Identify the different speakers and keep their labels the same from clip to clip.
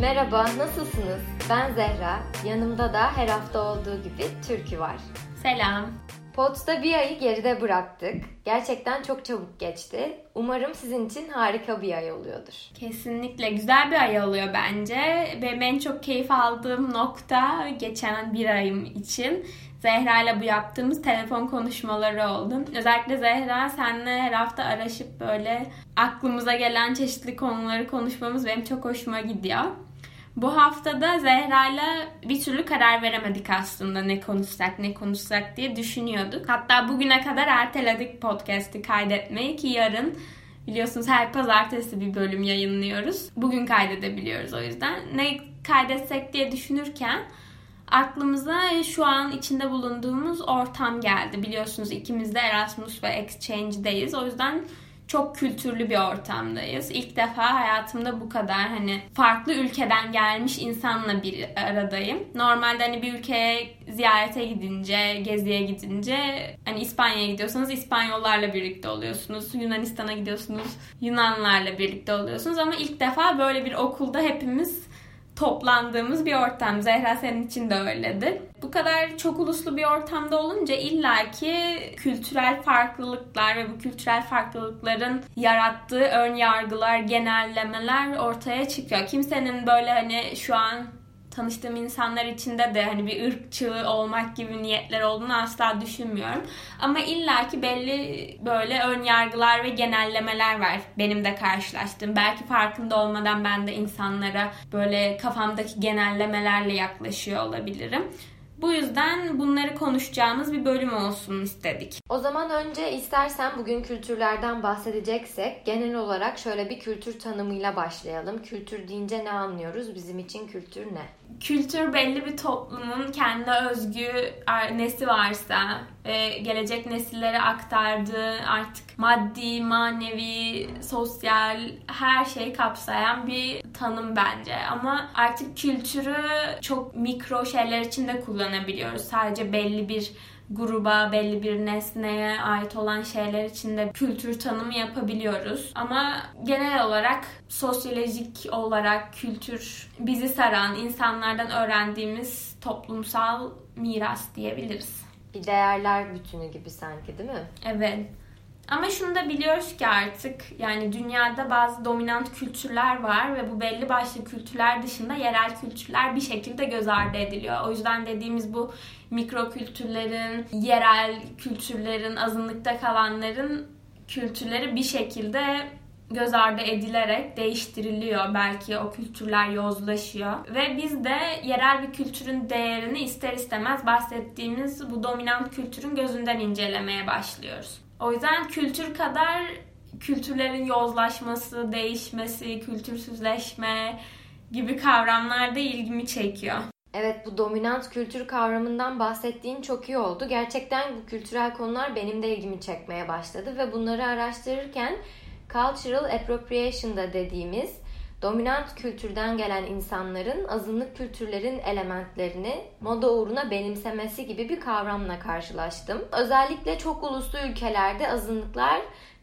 Speaker 1: Merhaba, nasılsınız? Ben Zehra. Yanımda da her hafta olduğu gibi Türkü var.
Speaker 2: Selam.
Speaker 1: Pods'ta bir ayı geride bıraktık. Gerçekten çok çabuk geçti. Umarım sizin için harika bir ay oluyordur.
Speaker 2: Kesinlikle güzel bir ay oluyor bence. Ve en çok keyif aldığım nokta geçen bir ayım için Zehra ile bu yaptığımız telefon konuşmaları oldu. Özellikle Zehra seninle her hafta araşıp böyle aklımıza gelen çeşitli konuları konuşmamız benim çok hoşuma gidiyor. Bu haftada Zehra'yla bir türlü karar veremedik aslında ne konuşsak ne konuşsak diye düşünüyorduk. Hatta bugüne kadar erteledik podcast'i kaydetmeyi ki yarın biliyorsunuz her pazartesi bir bölüm yayınlıyoruz. Bugün kaydedebiliyoruz o yüzden. Ne kaydetsek diye düşünürken aklımıza şu an içinde bulunduğumuz ortam geldi. Biliyorsunuz ikimiz de Erasmus ve Exchange'deyiz. O yüzden çok kültürlü bir ortamdayız. İlk defa hayatımda bu kadar hani farklı ülkeden gelmiş insanla bir aradayım. Normalde hani bir ülkeye ziyarete gidince, geziye gidince hani İspanya'ya gidiyorsanız İspanyollarla birlikte oluyorsunuz. Yunanistan'a gidiyorsunuz Yunanlarla birlikte oluyorsunuz ama ilk defa böyle bir okulda hepimiz toplandığımız bir ortam. Zehra senin için de öyledir. Bu kadar çok uluslu bir ortamda olunca illaki kültürel farklılıklar ve bu kültürel farklılıkların yarattığı ön yargılar, genellemeler ortaya çıkıyor. Kimsenin böyle hani şu an tanıştığım insanlar içinde de hani bir ırkçı olmak gibi niyetler olduğunu asla düşünmüyorum. Ama illaki belli böyle ön yargılar ve genellemeler var benim de karşılaştığım. Belki farkında olmadan ben de insanlara böyle kafamdaki genellemelerle yaklaşıyor olabilirim. Bu yüzden bunları konuşacağımız bir bölüm olsun istedik.
Speaker 1: O zaman önce istersen bugün kültürlerden bahsedeceksek genel olarak şöyle bir kültür tanımıyla başlayalım. Kültür deyince ne anlıyoruz? Bizim için kültür ne?
Speaker 2: Kültür belli bir toplumun kendi özgü nesi varsa ve gelecek nesillere aktardığı artık maddi, manevi, sosyal her şeyi kapsayan bir tanım bence. Ama artık kültürü çok mikro şeyler için de kullanabiliyoruz. Sadece belli bir gruba, belli bir nesneye ait olan şeyler içinde kültür tanımı yapabiliyoruz. Ama genel olarak sosyolojik olarak kültür bizi saran, insanlardan öğrendiğimiz toplumsal miras diyebiliriz.
Speaker 1: Bir değerler bütünü gibi sanki değil mi?
Speaker 2: Evet. Ama şunu da biliyoruz ki artık yani dünyada bazı dominant kültürler var ve bu belli başlı kültürler dışında yerel kültürler bir şekilde göz ardı ediliyor. O yüzden dediğimiz bu mikro kültürlerin, yerel kültürlerin, azınlıkta kalanların kültürleri bir şekilde göz ardı edilerek değiştiriliyor. Belki o kültürler yozlaşıyor. Ve biz de yerel bir kültürün değerini ister istemez bahsettiğimiz bu dominant kültürün gözünden incelemeye başlıyoruz. O yüzden kültür kadar kültürlerin yozlaşması, değişmesi, kültürsüzleşme gibi kavramlar da ilgimi çekiyor.
Speaker 1: Evet bu dominant kültür kavramından bahsettiğin çok iyi oldu. Gerçekten bu kültürel konular benim de ilgimi çekmeye başladı ve bunları araştırırken cultural appropriation da dediğimiz dominant kültürden gelen insanların azınlık kültürlerin elementlerini moda uğruna benimsemesi gibi bir kavramla karşılaştım. Özellikle çok uluslu ülkelerde azınlıklar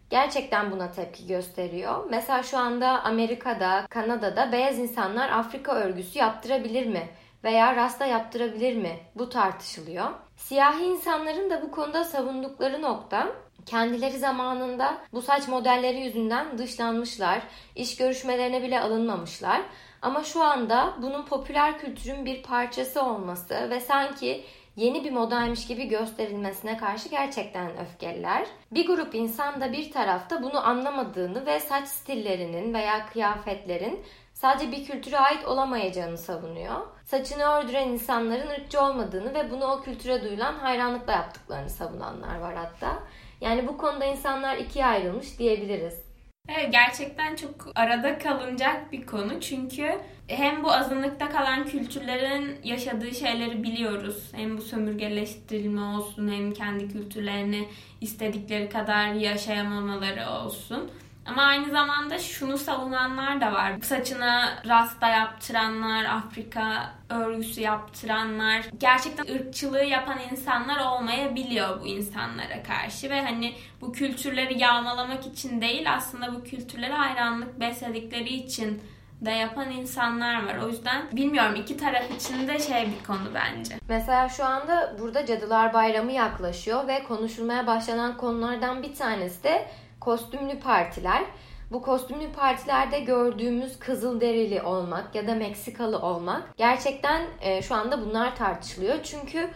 Speaker 1: gerçekten buna tepki gösteriyor. Mesela şu anda Amerika'da, Kanada'da beyaz insanlar Afrika örgüsü yaptırabilir mi? Veya rasta yaptırabilir mi? Bu tartışılıyor. Siyahi insanların da bu konuda savundukları nokta Kendileri zamanında bu saç modelleri yüzünden dışlanmışlar, iş görüşmelerine bile alınmamışlar. Ama şu anda bunun popüler kültürün bir parçası olması ve sanki yeni bir modaymış gibi gösterilmesine karşı gerçekten öfkeliler. Bir grup insan da bir tarafta bunu anlamadığını ve saç stillerinin veya kıyafetlerin sadece bir kültüre ait olamayacağını savunuyor. Saçını ördüren insanların ırkçı olmadığını ve bunu o kültüre duyulan hayranlıkla yaptıklarını savunanlar var hatta. Yani bu konuda insanlar ikiye ayrılmış diyebiliriz.
Speaker 2: Evet gerçekten çok arada kalınacak bir konu çünkü hem bu azınlıkta kalan kültürlerin yaşadığı şeyleri biliyoruz. Hem bu sömürgeleştirilme olsun hem kendi kültürlerini istedikleri kadar yaşayamamaları olsun. Ama aynı zamanda şunu savunanlar da var. Saçına rasta yaptıranlar, Afrika örgüsü yaptıranlar, gerçekten ırkçılığı yapan insanlar olmayabiliyor bu insanlara karşı ve hani bu kültürleri yağmalamak için değil aslında bu kültürlere hayranlık besledikleri için da yapan insanlar var. O yüzden bilmiyorum iki taraf için de şey bir konu bence.
Speaker 1: Mesela şu anda burada Cadılar Bayramı yaklaşıyor ve konuşulmaya başlanan konulardan bir tanesi de kostümlü partiler. Bu kostümlü partilerde gördüğümüz kızıl derili olmak ya da Meksikalı olmak gerçekten e, şu anda bunlar tartışılıyor. Çünkü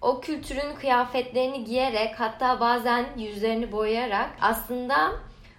Speaker 1: o kültürün kıyafetlerini giyerek hatta bazen yüzlerini boyayarak aslında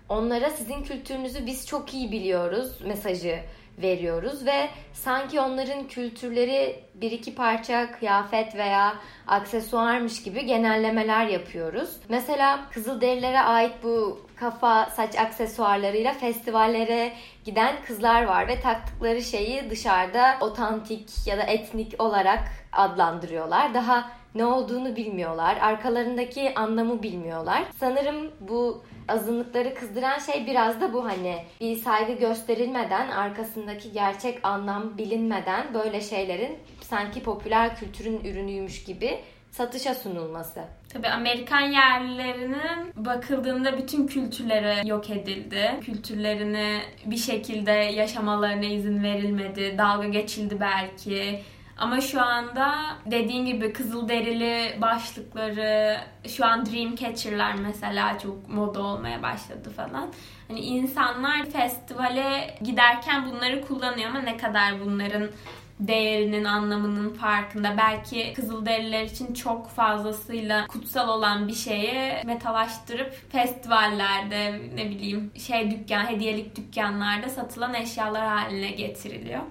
Speaker 1: onlara sizin kültürünüzü biz çok iyi biliyoruz mesajı veriyoruz ve sanki onların kültürleri bir iki parça kıyafet veya aksesuarmış gibi genellemeler yapıyoruz. Mesela Kızılderililere ait bu kafa saç aksesuarlarıyla festivallere giden kızlar var ve taktıkları şeyi dışarıda otantik ya da etnik olarak adlandırıyorlar. Daha ne olduğunu bilmiyorlar. Arkalarındaki anlamı bilmiyorlar. Sanırım bu azınlıkları kızdıran şey biraz da bu hani bir saygı gösterilmeden arkasındaki gerçek anlam bilinmeden böyle şeylerin sanki popüler kültürün ürünüymüş gibi satışa sunulması.
Speaker 2: Tabii Amerikan yerlilerinin bakıldığında bütün kültürleri yok edildi. Kültürlerini bir şekilde yaşamalarına izin verilmedi. Dalga geçildi belki ama şu anda dediğin gibi kızıl derili başlıkları, şu an Dreamcatcher'lar mesela çok moda olmaya başladı falan. Hani insanlar festivale giderken bunları kullanıyor ama ne kadar bunların değerinin, anlamının farkında. Belki Kızılderililer için çok fazlasıyla kutsal olan bir şeyi metalaştırıp festivallerde ne bileyim şey dükkan, hediyelik dükkanlarda satılan eşyalar haline getiriliyor.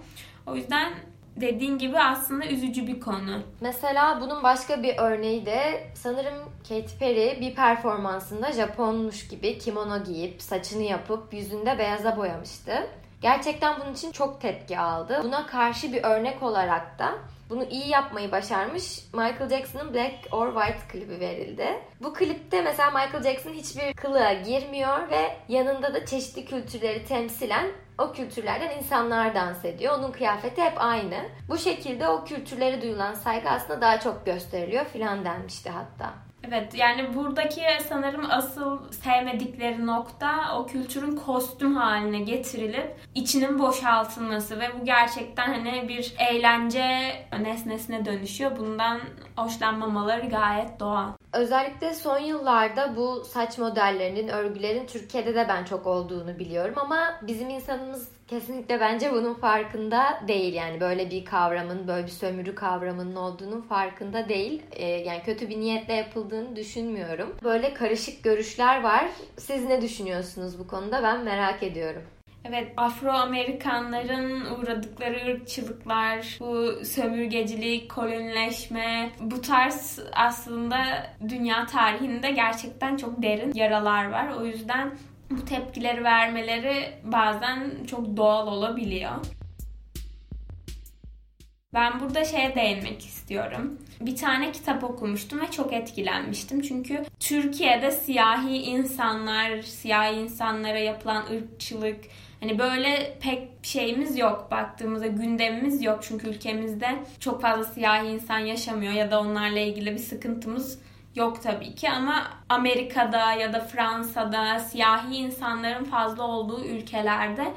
Speaker 2: O yüzden dediğin gibi aslında üzücü bir konu.
Speaker 1: Mesela bunun başka bir örneği de sanırım Katy Perry bir performansında Japonmuş gibi kimono giyip saçını yapıp yüzünde beyaza boyamıştı. Gerçekten bunun için çok tepki aldı. Buna karşı bir örnek olarak da bunu iyi yapmayı başarmış Michael Jackson'ın Black or White klibi verildi. Bu klipte mesela Michael Jackson hiçbir kılığa girmiyor ve yanında da çeşitli kültürleri temsilen o kültürlerden insanlar dans ediyor. Onun kıyafeti hep aynı. Bu şekilde o kültürlere duyulan saygı aslında daha çok gösteriliyor filan denmişti hatta.
Speaker 2: Evet yani buradaki sanırım asıl sevmedikleri nokta o kültürün kostüm haline getirilip içinin boşaltılması ve bu gerçekten hani bir eğlence nesnesine dönüşüyor. Bundan hoşlanmamaları gayet doğal.
Speaker 1: Özellikle son yıllarda bu saç modellerinin, örgülerin Türkiye'de de ben çok olduğunu biliyorum ama bizim insanımız kesinlikle bence bunun farkında değil. Yani böyle bir kavramın, böyle bir sömürü kavramının olduğunun farkında değil. Ee, yani kötü bir niyetle yapıldığını düşünmüyorum. Böyle karışık görüşler var. Siz ne düşünüyorsunuz bu konuda? Ben merak ediyorum.
Speaker 2: Evet, Afro-Amerikanların uğradıkları ırkçılıklar, bu sömürgecilik, kolonileşme, bu tarz aslında dünya tarihinde gerçekten çok derin yaralar var. O yüzden bu tepkileri vermeleri bazen çok doğal olabiliyor. Ben burada şeye değinmek istiyorum. Bir tane kitap okumuştum ve çok etkilenmiştim. Çünkü Türkiye'de siyahi insanlar, siyahi insanlara yapılan ırkçılık, Hani böyle pek şeyimiz yok baktığımızda gündemimiz yok çünkü ülkemizde çok fazla siyahi insan yaşamıyor ya da onlarla ilgili bir sıkıntımız yok tabii ki ama Amerika'da ya da Fransa'da siyahi insanların fazla olduğu ülkelerde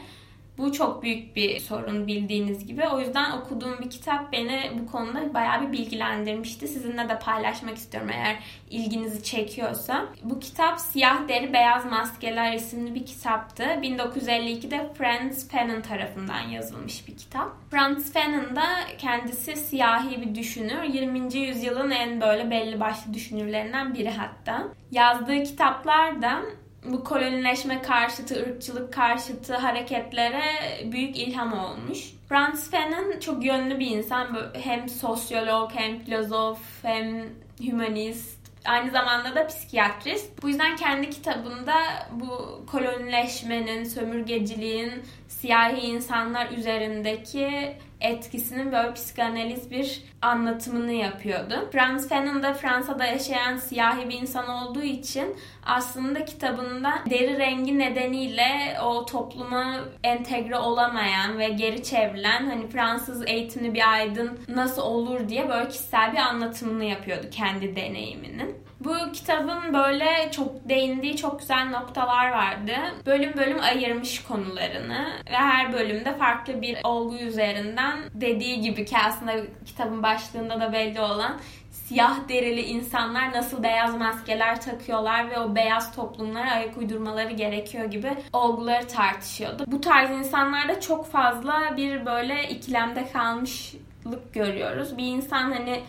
Speaker 2: bu çok büyük bir sorun bildiğiniz gibi. O yüzden okuduğum bir kitap beni bu konuda bayağı bir bilgilendirmişti. Sizinle de paylaşmak istiyorum eğer ilginizi çekiyorsa. Bu kitap Siyah Deri Beyaz Maskeler isimli bir kitaptı. 1952'de Franz Fanon tarafından yazılmış bir kitap. Franz Fanon da kendisi siyahi bir düşünür. 20. yüzyılın en böyle belli başlı düşünürlerinden biri hatta. Yazdığı kitaplarda bu kolonileşme karşıtı, ırkçılık karşıtı hareketlere büyük ilham olmuş. Franz Fanon çok yönlü bir insan. Hem sosyolog, hem filozof, hem hümanist. Aynı zamanda da psikiyatrist. Bu yüzden kendi kitabında bu kolonileşmenin, sömürgeciliğin siyahi insanlar üzerindeki etkisinin böyle psikanaliz bir anlatımını yapıyordu. Franz Fanon da Fransa'da yaşayan siyahi bir insan olduğu için aslında kitabında deri rengi nedeniyle o topluma entegre olamayan ve geri çevrilen hani Fransız eğitimli bir aydın nasıl olur diye böyle kişisel bir anlatımını yapıyordu kendi deneyiminin. Bu kitabın böyle çok değindiği çok güzel noktalar vardı. Bölüm bölüm ayırmış konularını ve her bölümde farklı bir olgu üzerinden dediği gibi ki aslında kitabın başlığında da belli olan siyah derili insanlar nasıl beyaz maskeler takıyorlar ve o beyaz toplumlara ayak uydurmaları gerekiyor gibi olguları tartışıyordu. Bu tarz insanlarda çok fazla bir böyle ikilemde kalmışlık görüyoruz. Bir insan hani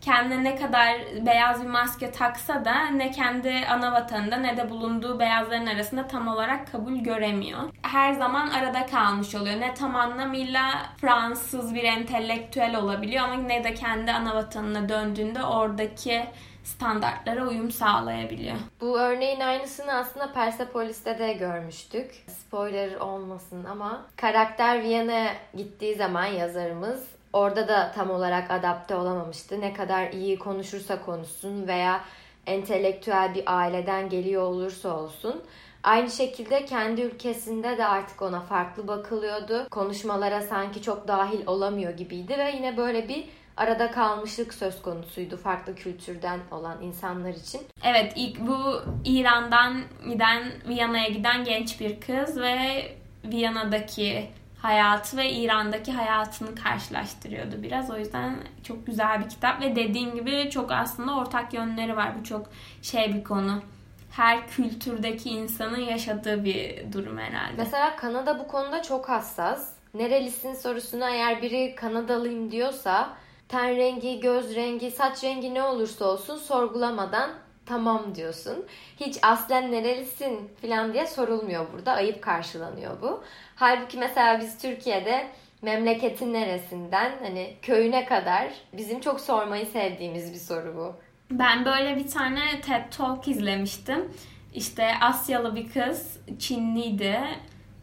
Speaker 2: kendine ne kadar beyaz bir maske taksa da ne kendi ana vatanında ne de bulunduğu beyazların arasında tam olarak kabul göremiyor. Her zaman arada kalmış oluyor. Ne tam anlamıyla Fransız bir entelektüel olabiliyor ama ne de kendi ana vatanına döndüğünde oradaki standartlara uyum sağlayabiliyor.
Speaker 1: Bu örneğin aynısını aslında Persepolis'te de görmüştük. Spoiler olmasın ama karakter Viyana'ya gittiği zaman yazarımız orada da tam olarak adapte olamamıştı. Ne kadar iyi konuşursa konuşsun veya entelektüel bir aileden geliyor olursa olsun. Aynı şekilde kendi ülkesinde de artık ona farklı bakılıyordu. Konuşmalara sanki çok dahil olamıyor gibiydi ve yine böyle bir arada kalmışlık söz konusuydu farklı kültürden olan insanlar için.
Speaker 2: Evet ilk bu İran'dan giden Viyana'ya giden genç bir kız ve Viyana'daki hayatı ve İran'daki hayatını karşılaştırıyordu biraz. O yüzden çok güzel bir kitap ve dediğim gibi çok aslında ortak yönleri var. Bu çok şey bir konu. Her kültürdeki insanın yaşadığı bir durum herhalde.
Speaker 1: Mesela Kanada bu konuda çok hassas. Nerelisin sorusuna eğer biri Kanadalıyım diyorsa ten rengi, göz rengi, saç rengi ne olursa olsun sorgulamadan tamam diyorsun. Hiç aslen nerelisin falan diye sorulmuyor burada. Ayıp karşılanıyor bu. Halbuki mesela biz Türkiye'de memleketin neresinden hani köyüne kadar bizim çok sormayı sevdiğimiz bir soru bu.
Speaker 2: Ben böyle bir tane TED Talk izlemiştim. İşte Asyalı bir kız, Çinliydi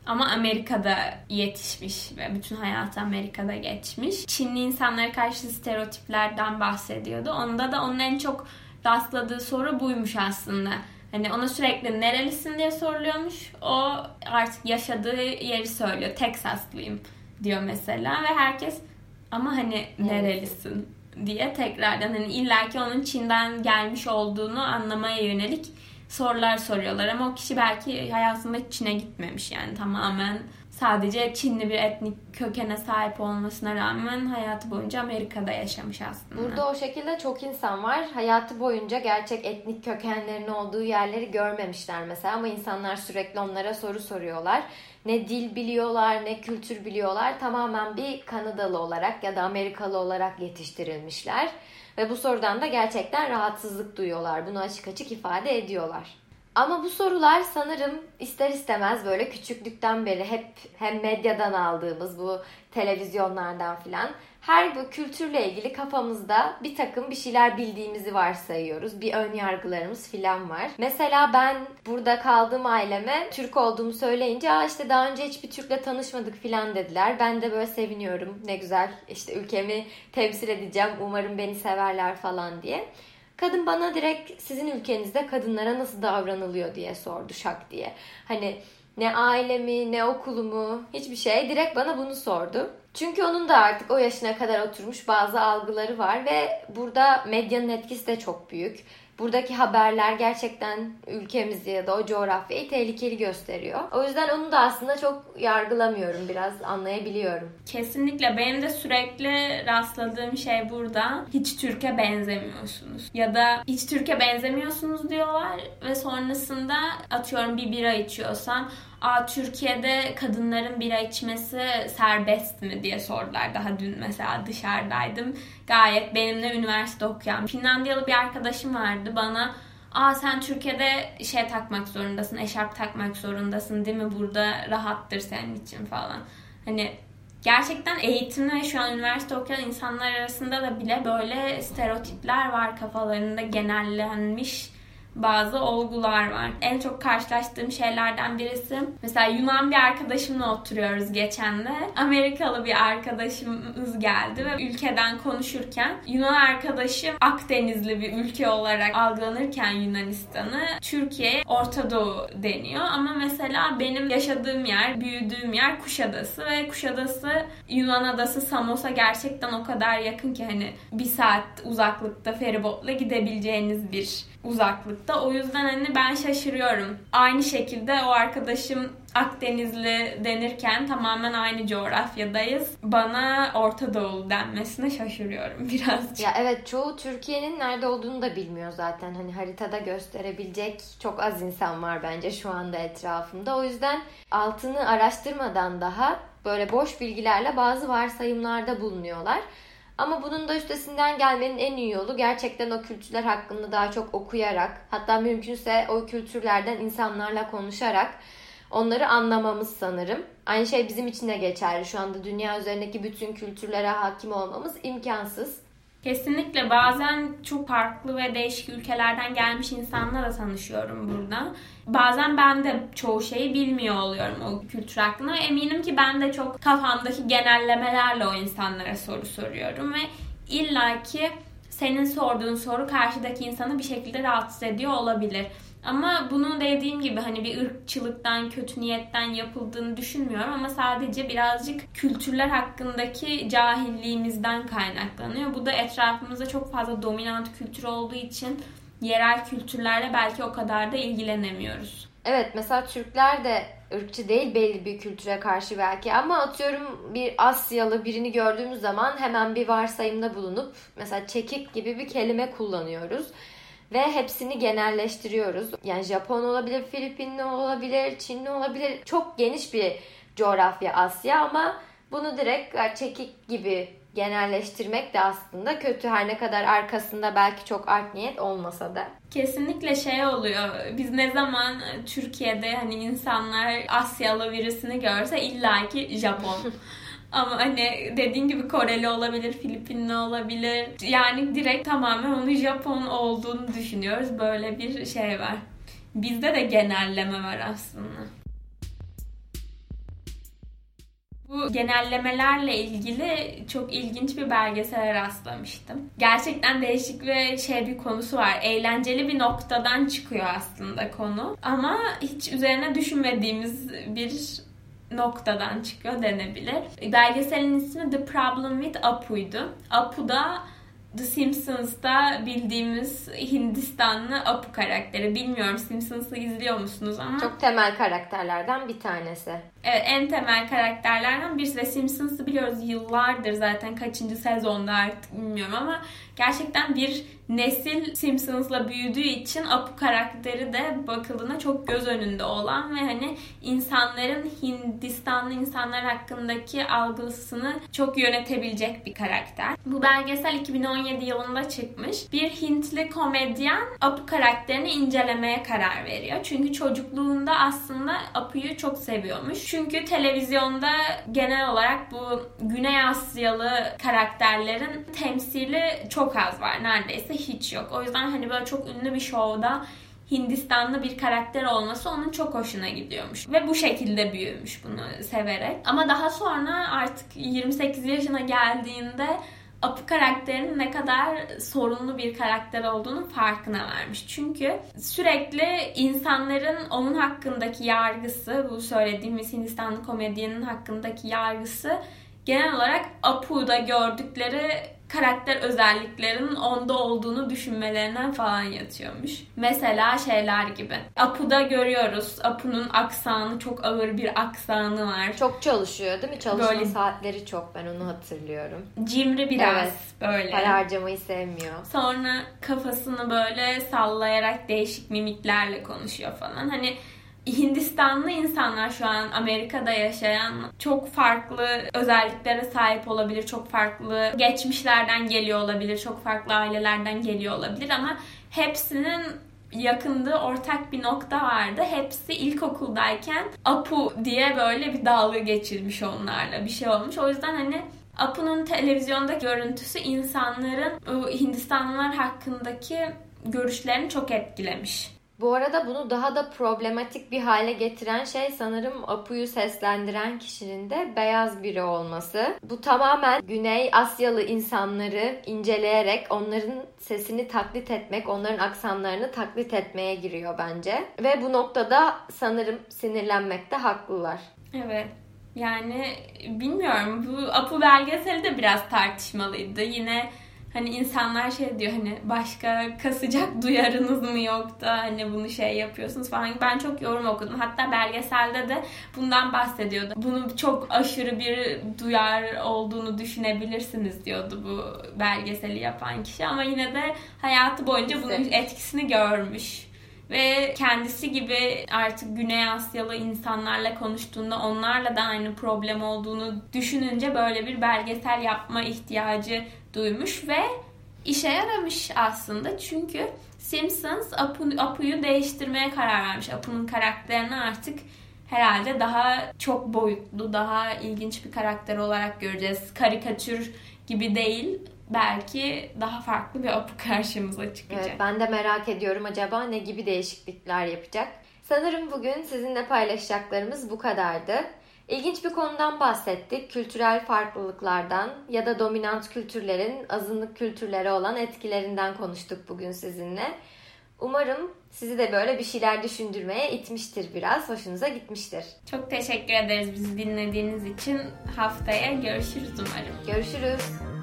Speaker 2: ama Amerika'da yetişmiş ve bütün hayatı Amerika'da geçmiş. Çinli insanlara karşı stereotiplerden bahsediyordu. Onda da onun en çok rastladığı soru buymuş aslında. Hani ona sürekli nerelisin diye soruluyormuş. O artık yaşadığı yeri söylüyor. Texaslıyım diyor mesela ve herkes ama hani nerelisin diye tekrardan hani illaki onun Çin'den gelmiş olduğunu anlamaya yönelik sorular soruyorlar ama o kişi belki hayatında Çin'e gitmemiş yani tamamen sadece Çinli bir etnik kökene sahip olmasına rağmen hayatı boyunca Amerika'da yaşamış aslında.
Speaker 1: Burada o şekilde çok insan var. Hayatı boyunca gerçek etnik kökenlerin olduğu yerleri görmemişler mesela ama insanlar sürekli onlara soru soruyorlar. Ne dil biliyorlar, ne kültür biliyorlar. Tamamen bir Kanadalı olarak ya da Amerikalı olarak yetiştirilmişler. Ve bu sorudan da gerçekten rahatsızlık duyuyorlar. Bunu açık açık ifade ediyorlar. Ama bu sorular sanırım ister istemez böyle küçüklükten beri hep hem medyadan aldığımız bu televizyonlardan filan her bu kültürle ilgili kafamızda bir takım bir şeyler bildiğimizi varsayıyoruz. Bir ön yargılarımız filan var. Mesela ben burada kaldığım aileme Türk olduğumu söyleyince Aa işte daha önce hiçbir Türk'le tanışmadık filan dediler. Ben de böyle seviniyorum. Ne güzel işte ülkemi temsil edeceğim. Umarım beni severler falan diye. Kadın bana direkt sizin ülkenizde kadınlara nasıl davranılıyor diye sordu şak diye. Hani ne ailemi ne okulumu hiçbir şey direkt bana bunu sordu. Çünkü onun da artık o yaşına kadar oturmuş bazı algıları var ve burada medyanın etkisi de çok büyük buradaki haberler gerçekten ülkemizi ya da o coğrafyayı tehlikeli gösteriyor. O yüzden onu da aslında çok yargılamıyorum. Biraz anlayabiliyorum.
Speaker 2: Kesinlikle. Benim de sürekli rastladığım şey burada. Hiç Türkiye benzemiyorsunuz. Ya da hiç Türkiye benzemiyorsunuz diyorlar ve sonrasında atıyorum bir bira içiyorsan Aa, Türkiye'de kadınların bira içmesi serbest mi diye sordular daha dün mesela dışarıdaydım. Gayet benimle üniversite okuyan Finlandiyalı bir arkadaşım vardı bana Aa sen Türkiye'de şey takmak zorundasın, eşarp takmak zorundasın değil mi? Burada rahattır senin için falan. Hani gerçekten eğitimli ve şu an üniversite okuyan insanlar arasında da bile böyle stereotipler var kafalarında genellenmiş bazı olgular var. En çok karşılaştığım şeylerden birisi mesela Yunan bir arkadaşımla oturuyoruz geçen de. Amerikalı bir arkadaşımız geldi ve ülkeden konuşurken Yunan arkadaşım Akdenizli bir ülke olarak algılanırken Yunanistan'ı Türkiye Orta Doğu deniyor. Ama mesela benim yaşadığım yer, büyüdüğüm yer Kuşadası ve Kuşadası Yunan adası Samos'a gerçekten o kadar yakın ki hani bir saat uzaklıkta feribotla gidebileceğiniz bir uzaklıkta. O yüzden hani ben şaşırıyorum. Aynı şekilde o arkadaşım Akdenizli denirken tamamen aynı coğrafyadayız. Bana Orta Doğu denmesine şaşırıyorum biraz.
Speaker 1: Ya evet çoğu Türkiye'nin nerede olduğunu da bilmiyor zaten. Hani haritada gösterebilecek çok az insan var bence şu anda etrafımda. O yüzden altını araştırmadan daha böyle boş bilgilerle bazı varsayımlarda bulunuyorlar. Ama bunun da üstesinden gelmenin en iyi yolu gerçekten o kültürler hakkında daha çok okuyarak, hatta mümkünse o kültürlerden insanlarla konuşarak onları anlamamız sanırım. Aynı şey bizim için de geçerli. Şu anda dünya üzerindeki bütün kültürlere hakim olmamız imkansız.
Speaker 2: Kesinlikle bazen çok farklı ve değişik ülkelerden gelmiş insanlarla tanışıyorum burada. Bazen ben de çoğu şeyi bilmiyor oluyorum o kültür hakkında. Eminim ki ben de çok kafamdaki genellemelerle o insanlara soru soruyorum ve illaki senin sorduğun soru karşıdaki insanı bir şekilde rahatsız ediyor olabilir. Ama bunu dediğim gibi hani bir ırkçılıktan, kötü niyetten yapıldığını düşünmüyorum ama sadece birazcık kültürler hakkındaki cahilliğimizden kaynaklanıyor. Bu da etrafımızda çok fazla dominant kültür olduğu için yerel kültürlerle belki o kadar da ilgilenemiyoruz.
Speaker 1: Evet mesela Türkler de ırkçı değil belli bir kültüre karşı belki ama atıyorum bir Asyalı birini gördüğümüz zaman hemen bir varsayımda bulunup mesela çekik gibi bir kelime kullanıyoruz ve hepsini genelleştiriyoruz. Yani Japon olabilir, Filipinli olabilir, Çinli olabilir. Çok geniş bir coğrafya Asya ama bunu direkt çekik gibi genelleştirmek de aslında kötü her ne kadar arkasında belki çok art niyet olmasa da.
Speaker 2: Kesinlikle şey oluyor. Biz ne zaman Türkiye'de hani insanlar Asyalı birisini görse illaki Japon. Ama hani dediğin gibi Koreli olabilir, Filipinli olabilir. Yani direkt tamamen onun Japon olduğunu düşünüyoruz. Böyle bir şey var. Bizde de genelleme var aslında. Bu genellemelerle ilgili çok ilginç bir belgesele rastlamıştım. Gerçekten değişik ve şey bir konusu var. Eğlenceli bir noktadan çıkıyor aslında konu. Ama hiç üzerine düşünmediğimiz bir noktadan çıkıyor denebilir. Belgeselin ismi The Problem with Apu'ydu. Apu da The Simpsons'ta bildiğimiz Hindistanlı Apu karakteri. Bilmiyorum Simpsons'ı izliyor musunuz ama.
Speaker 1: Çok temel karakterlerden bir tanesi.
Speaker 2: Evet en temel karakterlerden birisi ve Simpsons'ı biliyoruz yıllardır zaten kaçıncı sezonda artık bilmiyorum ama gerçekten bir nesil Simpsons'la büyüdüğü için Apu karakteri de bakıldığında çok göz önünde olan ve hani insanların Hindistanlı insanlar hakkındaki algısını çok yönetebilecek bir karakter. Bu belgesel 2017 yılında çıkmış. Bir Hintli komedyen Apu karakterini incelemeye karar veriyor. Çünkü çocukluğunda aslında Apu'yu çok seviyormuş. Çünkü televizyonda genel olarak bu Güney Asyalı karakterlerin temsili çok az var. Neredeyse hiç yok. O yüzden hani böyle çok ünlü bir şovda Hindistanlı bir karakter olması onun çok hoşuna gidiyormuş. Ve bu şekilde büyümüş bunu severek. Ama daha sonra artık 28 yaşına geldiğinde Apu karakterinin ne kadar sorunlu bir karakter olduğunu farkına vermiş. Çünkü sürekli insanların onun hakkındaki yargısı, bu söylediğimiz Hindistanlı komedyenin hakkındaki yargısı genel olarak Apu'da gördükleri karakter özelliklerinin onda olduğunu düşünmelerinden falan yatıyormuş. Mesela şeyler gibi. Apu'da görüyoruz. Apu'nun aksanı çok ağır bir aksanı var.
Speaker 1: Çok çalışıyor değil mi? Çalışma böyle... saatleri çok ben onu hatırlıyorum.
Speaker 2: Cimri biraz evet. böyle.
Speaker 1: Para harcamayı sevmiyor.
Speaker 2: Sonra kafasını böyle sallayarak değişik mimiklerle konuşuyor falan. Hani Hindistanlı insanlar şu an Amerika'da yaşayan çok farklı özelliklere sahip olabilir. Çok farklı geçmişlerden geliyor olabilir. Çok farklı ailelerden geliyor olabilir ama hepsinin yakındığı ortak bir nokta vardı. Hepsi ilkokuldayken Apu diye böyle bir dalga geçirmiş onlarla. Bir şey olmuş. O yüzden hani Apu'nun televizyonda görüntüsü insanların Hindistanlılar hakkındaki görüşlerini çok etkilemiş.
Speaker 1: Bu arada bunu daha da problematik bir hale getiren şey sanırım Apu'yu seslendiren kişinin de beyaz biri olması. Bu tamamen Güney Asyalı insanları inceleyerek onların sesini taklit etmek, onların aksanlarını taklit etmeye giriyor bence. Ve bu noktada sanırım sinirlenmekte haklılar.
Speaker 2: Evet. Yani bilmiyorum bu Apu belgeseli de biraz tartışmalıydı. Yine Hani insanlar şey diyor hani başka kasacak duyarınız mı yok da hani bunu şey yapıyorsunuz falan. Ben çok yorum okudum. Hatta belgeselde de bundan bahsediyordu. Bunu çok aşırı bir duyar olduğunu düşünebilirsiniz diyordu bu belgeseli yapan kişi. Ama yine de hayatı boyunca bunun etkisini görmüş ve kendisi gibi artık Güney Asyalı insanlarla konuştuğunda onlarla da aynı problem olduğunu düşününce böyle bir belgesel yapma ihtiyacı duymuş ve işe yaramış aslında çünkü Simpsons Apu, Apu'yu değiştirmeye karar vermiş. Apu'nun karakterini artık herhalde daha çok boyutlu, daha ilginç bir karakter olarak göreceğiz. Karikatür gibi değil belki daha farklı bir Apu karşımıza çıkacak.
Speaker 1: Evet, ben de merak ediyorum acaba ne gibi değişiklikler yapacak. Sanırım bugün sizinle paylaşacaklarımız bu kadardı. İlginç bir konudan bahsettik. Kültürel farklılıklardan ya da dominant kültürlerin azınlık kültürlere olan etkilerinden konuştuk bugün sizinle. Umarım sizi de böyle bir şeyler düşündürmeye itmiştir biraz. Hoşunuza gitmiştir.
Speaker 2: Çok teşekkür ederiz bizi dinlediğiniz için. Haftaya görüşürüz umarım.
Speaker 1: Görüşürüz.